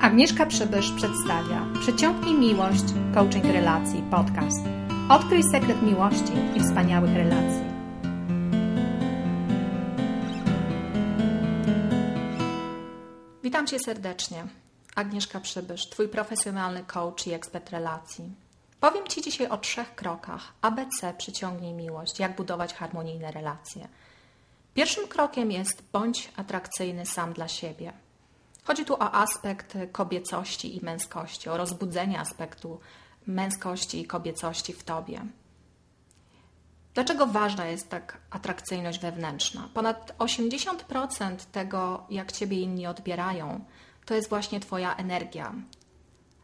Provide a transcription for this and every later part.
Agnieszka Przybysz przedstawia Przeciągnij miłość, coaching relacji, podcast. Odkryj sekret miłości i wspaniałych relacji. Witam Cię serdecznie. Agnieszka Przybysz, Twój profesjonalny coach i ekspert relacji. Powiem Ci dzisiaj o trzech krokach ABC Przyciągnij miłość, jak budować harmonijne relacje. Pierwszym krokiem jest bądź atrakcyjny sam dla siebie. Chodzi tu o aspekt kobiecości i męskości, o rozbudzenie aspektu męskości i kobiecości w tobie. Dlaczego ważna jest tak atrakcyjność wewnętrzna? Ponad 80% tego, jak ciebie inni odbierają, to jest właśnie twoja energia.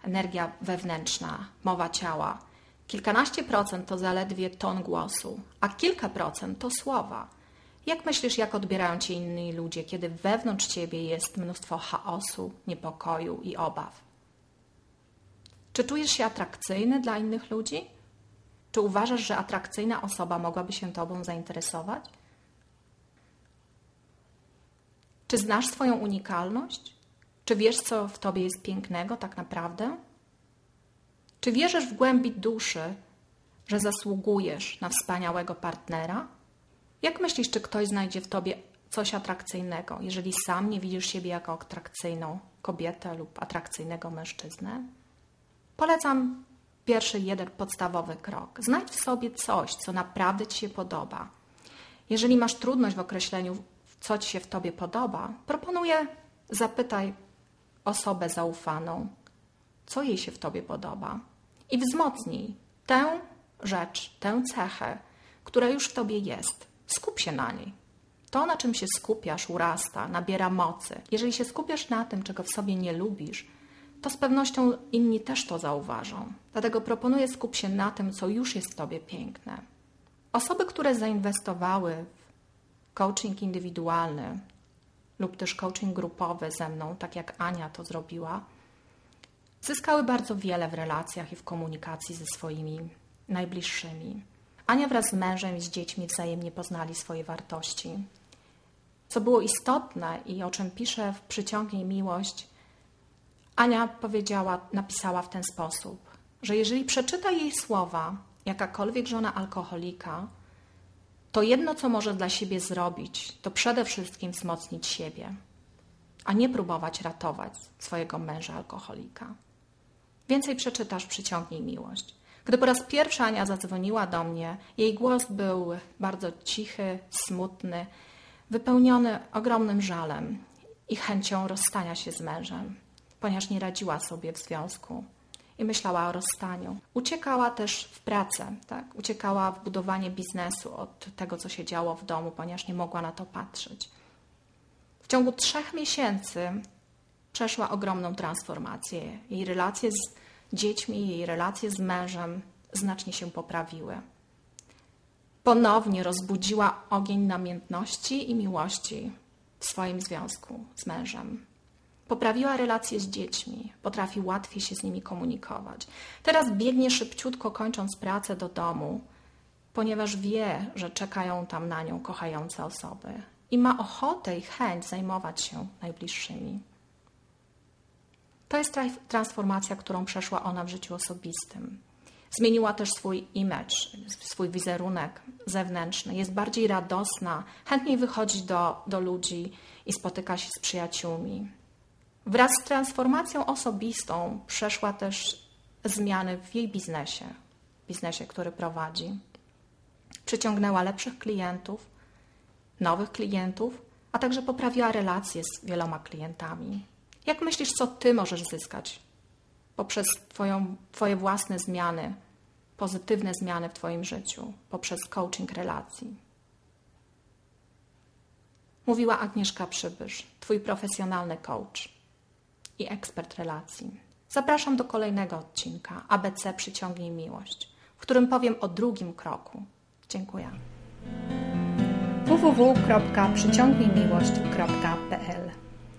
Energia wewnętrzna, mowa ciała. Kilkanaście procent to zaledwie ton głosu, a kilka procent to słowa. Jak myślisz, jak odbierają cię inni ludzie, kiedy wewnątrz ciebie jest mnóstwo chaosu, niepokoju i obaw? Czy czujesz się atrakcyjny dla innych ludzi? Czy uważasz, że atrakcyjna osoba mogłaby się tobą zainteresować? Czy znasz swoją unikalność? Czy wiesz, co w tobie jest pięknego tak naprawdę? Czy wierzysz w głębi duszy, że zasługujesz na wspaniałego partnera? Jak myślisz, czy ktoś znajdzie w tobie coś atrakcyjnego, jeżeli sam nie widzisz siebie jako atrakcyjną kobietę lub atrakcyjnego mężczyznę? Polecam pierwszy jeden podstawowy krok. Znajdź w sobie coś, co naprawdę ci się podoba. Jeżeli masz trudność w określeniu, co ci się w tobie podoba, proponuję zapytaj osobę zaufaną, co jej się w tobie podoba i wzmocnij tę rzecz, tę cechę, która już w tobie jest. Skup się na niej. To, na czym się skupiasz, urasta, nabiera mocy. Jeżeli się skupiasz na tym, czego w sobie nie lubisz, to z pewnością inni też to zauważą. Dlatego proponuję skup się na tym, co już jest w tobie piękne. Osoby, które zainwestowały w coaching indywidualny lub też coaching grupowy ze mną, tak jak Ania to zrobiła, zyskały bardzo wiele w relacjach i w komunikacji ze swoimi najbliższymi. Ania wraz z mężem i z dziećmi wzajemnie poznali swoje wartości. Co było istotne i o czym piszę w Przyciągnij Miłość, Ania powiedziała, napisała w ten sposób, że jeżeli przeczyta jej słowa jakakolwiek żona alkoholika, to jedno, co może dla siebie zrobić, to przede wszystkim wzmocnić siebie, a nie próbować ratować swojego męża alkoholika. Więcej przeczytasz, przyciągnij miłość. Gdy po raz pierwszy Ania zadzwoniła do mnie, jej głos był bardzo cichy, smutny, wypełniony ogromnym żalem i chęcią rozstania się z mężem, ponieważ nie radziła sobie w związku i myślała o rozstaniu. Uciekała też w pracę, tak? uciekała w budowanie biznesu od tego, co się działo w domu, ponieważ nie mogła na to patrzeć. W ciągu trzech miesięcy przeszła ogromną transformację. Jej relacje z dziećmi, jej relacje z mężem znacznie się poprawiły. Ponownie rozbudziła ogień namiętności i miłości w swoim związku z mężem. Poprawiła relacje z dziećmi, potrafi łatwiej się z nimi komunikować. Teraz biegnie szybciutko, kończąc pracę do domu, ponieważ wie, że czekają tam na nią kochające osoby i ma ochotę i chęć zajmować się najbliższymi. To jest transformacja, którą przeszła ona w życiu osobistym. Zmieniła też swój image, swój wizerunek zewnętrzny. Jest bardziej radosna, chętniej wychodzi do, do ludzi i spotyka się z przyjaciółmi. Wraz z transformacją osobistą przeszła też zmiany w jej biznesie, biznesie, który prowadzi. Przyciągnęła lepszych klientów, nowych klientów, a także poprawiła relacje z wieloma klientami. Jak myślisz, co ty możesz zyskać poprzez twoją, Twoje własne zmiany, pozytywne zmiany w Twoim życiu, poprzez coaching relacji? Mówiła Agnieszka Przybysz, Twój profesjonalny coach i ekspert relacji. Zapraszam do kolejnego odcinka ABC Przyciągnij Miłość, w którym powiem o drugim kroku. Dziękuję. www.przyciągnijmiłość.pl